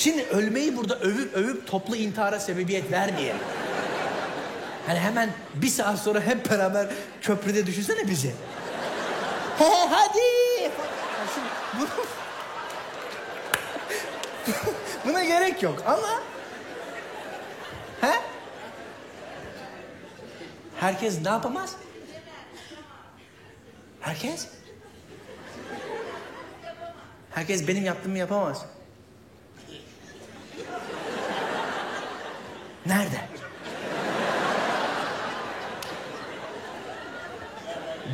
Şimdi ölmeyi burada övüp övüp toplu intihara sebebiyet vermeyelim. Hani hemen bir saat sonra hep beraber köprüde düşünsene bizi. He hadi. Buna gerek yok ama... He? Herkes ne yapamaz? Herkes? Herkes benim yaptığımı yapamaz. Nerede?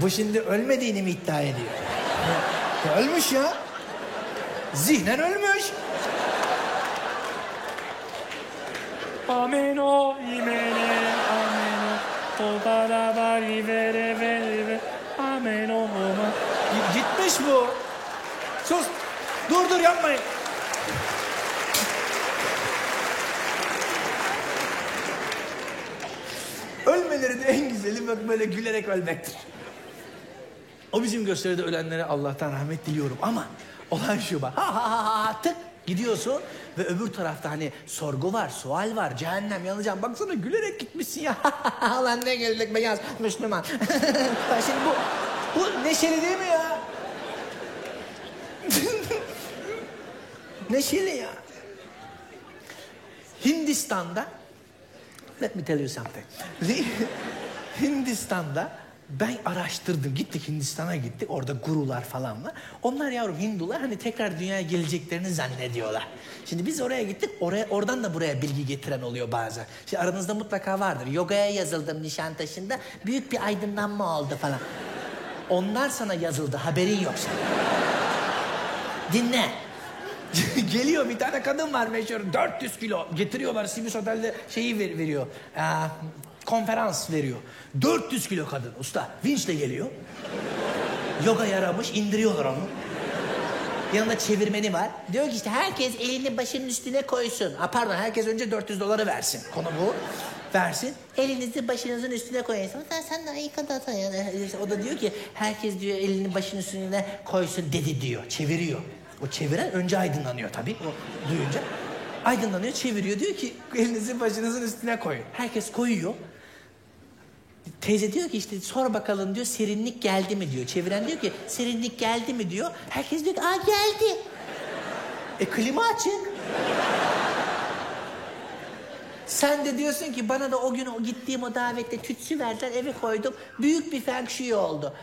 Bu şimdi ölmediğini mi iddia ediyor? Ya, ölmüş ya. Zihnen ölmüş. Ameno imene ameno o para vari vere vere ve ameno oma. G- Gitmiş bu. Sus. Dur dur yapmayın. Ölmelerin en güzeli bak böyle gülerek ölmektir. O bizim gösteride ölenlere Allah'tan rahmet diliyorum ama olan şu bak. Ha ha ha tık gidiyorsun ve öbür tarafta hani sorgu var, sual var, cehennem yanacağım. Baksana gülerek gitmişsin ya. Lan ne güldük beyaz Müslüman. Ya Şimdi bu, bu neşeli değil mi ya? neşeli ya. Hindistan'da Let me tell you something. Hindistan'da ben araştırdım. Gittik Hindistan'a gittik. Orada gurular falan var. Onlar yavrum Hindular hani tekrar dünyaya geleceklerini zannediyorlar. Şimdi biz oraya gittik. Oraya oradan da buraya bilgi getiren oluyor bazen. Şimdi aranızda mutlaka vardır. Yogaya yazıldım Nişantaşı'nda. Büyük bir aydınlanma oldu falan. Onlar sana yazıldı. Haberin yok senin. Dinle. Geliyor bir tane kadın var meşhur 400 kilo getiriyorlar Sibis Otel'de şeyi ver- veriyor. Ee, konferans veriyor. 400 kilo kadın usta vinçle geliyor. Yoga yaramış indiriyorlar onu. Yanında çevirmeni var. Diyor ki işte herkes elini başının üstüne koysun. Ha pardon herkes önce 400 doları versin. Konu bu. Versin. Elinizi başınızın üstüne koyun. Sen, sen de iyi kadın. O da diyor ki herkes diyor elini başının üstüne koysun dedi diyor. Çeviriyor. O çeviren önce aydınlanıyor tabii. O duyunca. Aydınlanıyor, çeviriyor. Diyor ki elinizi başınızın üstüne koyun. Herkes koyuyor. Teyze diyor ki işte sor bakalım diyor serinlik geldi mi diyor. Çeviren diyor ki serinlik geldi mi diyor. Herkes diyor ki aa geldi. E klima açık. Sen de diyorsun ki bana da o gün o gittiğim o davette tütsü verdiler eve koydum. Büyük bir feng shui oldu.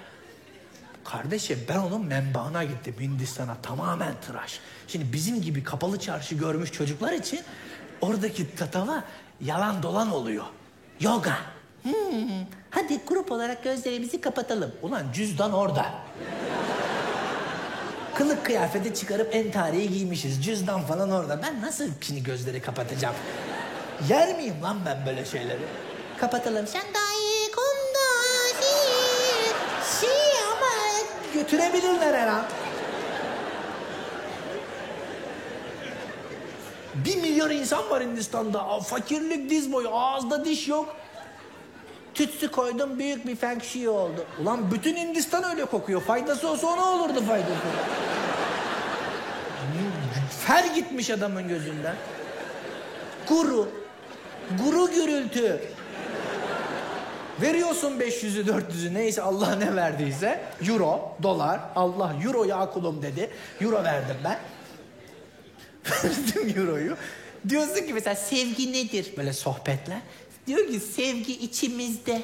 Kardeşim ben onun menbaına gittim Hindistan'a tamamen tıraş. Şimdi bizim gibi kapalı çarşı görmüş çocuklar için oradaki tatava yalan dolan oluyor. Yoga. Hmm. Hadi grup olarak gözlerimizi kapatalım. Ulan cüzdan orada. Kılık kıyafeti çıkarıp en tarihi giymişiz. Cüzdan falan orada. Ben nasıl şimdi gözleri kapatacağım? Yer miyim lan ben böyle şeyleri? Kapatalım. Sen daha iyi kumda si, si ama götürebilirler her an. Bir milyon insan var Hindistan'da. Fakirlik diz boyu. Ağızda diş yok. Tütsü koydum büyük bir feng shui oldu. Ulan bütün Hindistan öyle kokuyor. Faydası olsa o ne olurdu faydası? Fer gitmiş adamın gözünden. Guru. Guru gürültü. Veriyorsun 500'ü 400'ü neyse Allah ne verdiyse. Euro, dolar. Allah euro ya kulum dedi. Euro verdim ben. Verdim euroyu. Diyorsun ki mesela sevgi nedir? Böyle sohbetler. Diyor ki sevgi içimizde.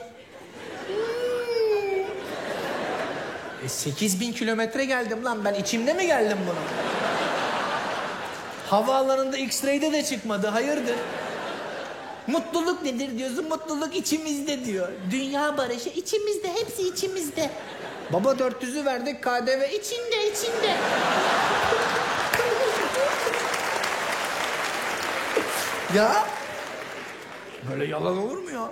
E 8 bin kilometre geldim lan ben içimde mi geldim bunu? Havaalanında X-ray'de de çıkmadı hayırdır? Mutluluk nedir diyorsun mutluluk içimizde diyor. Dünya barışı içimizde hepsi içimizde. Baba 400'ü verdik KDV içinde içinde. ya böyle yalan olur mu ya?